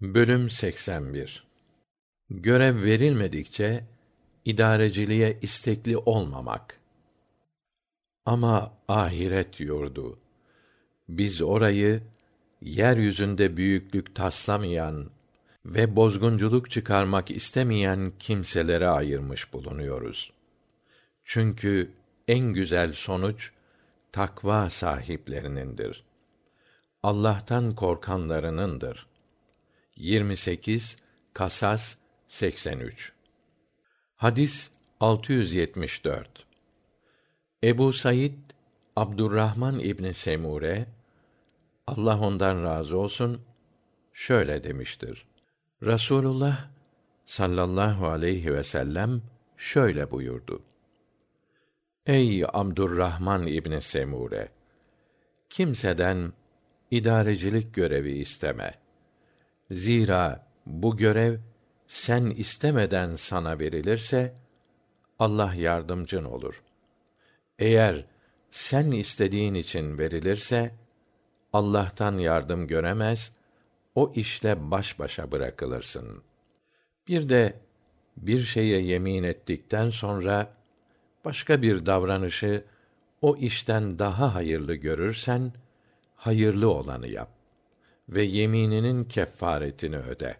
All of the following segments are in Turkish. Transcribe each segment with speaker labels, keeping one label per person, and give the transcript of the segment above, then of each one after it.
Speaker 1: Bölüm 81 Görev verilmedikçe idareciliğe istekli olmamak. Ama ahiret yurdu. Biz orayı yeryüzünde büyüklük taslamayan ve bozgunculuk çıkarmak istemeyen kimselere ayırmış bulunuyoruz. Çünkü en güzel sonuç takva sahiplerinindir. Allah'tan korkanlarınındır. 28 Kasas 83 Hadis 674 Ebu Said Abdurrahman İbni Semure Allah ondan razı olsun şöyle demiştir. Rasulullah sallallahu aleyhi ve sellem şöyle buyurdu. Ey Abdurrahman İbni Semure kimseden idarecilik görevi isteme.'' Zira bu görev sen istemeden sana verilirse Allah yardımcın olur. Eğer sen istediğin için verilirse Allah'tan yardım göremez, o işle baş başa bırakılırsın. Bir de bir şeye yemin ettikten sonra başka bir davranışı o işten daha hayırlı görürsen hayırlı olanı yap ve yemininin keffaretini öde.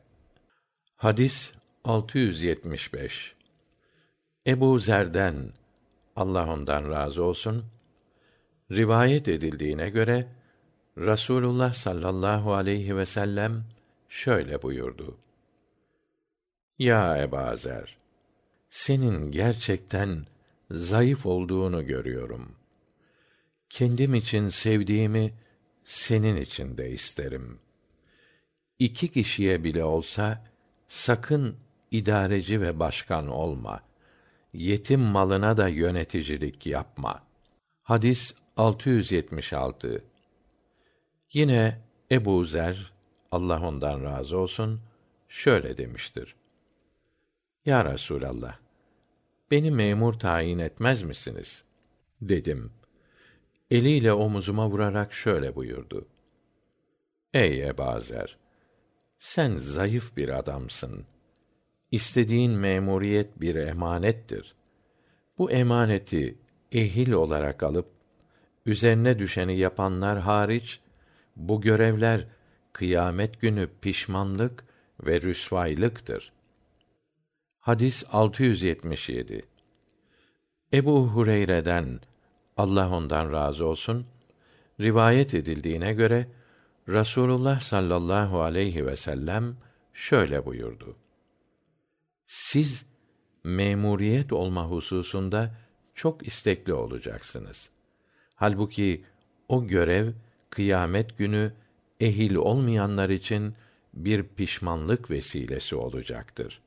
Speaker 1: Hadis 675. Ebu Zer'den Allah ondan razı olsun rivayet edildiğine göre Rasulullah sallallahu aleyhi ve sellem şöyle buyurdu. Ya Ebu Zer, senin gerçekten zayıf olduğunu görüyorum. Kendim için sevdiğimi senin için de isterim. İki kişiye bile olsa sakın idareci ve başkan olma. Yetim malına da yöneticilik yapma. Hadis 676. Yine Ebu Zer Allah ondan razı olsun şöyle demiştir. Ya Resulallah, beni memur tayin etmez misiniz? Dedim eliyle omuzuma vurarak şöyle buyurdu. Ey Ebazer! Sen zayıf bir adamsın. İstediğin memuriyet bir emanettir. Bu emaneti ehil olarak alıp üzerine düşeni yapanlar hariç bu görevler kıyamet günü pişmanlık ve rüsvaylıktır. Hadis 677. Ebu Hureyre'den Allah ondan razı olsun rivayet edildiğine göre Rasulullah sallallahu aleyhi ve sellem şöyle buyurdu. Siz memuriyet olma hususunda çok istekli olacaksınız. Halbuki o görev kıyamet günü ehil olmayanlar için bir pişmanlık vesilesi olacaktır.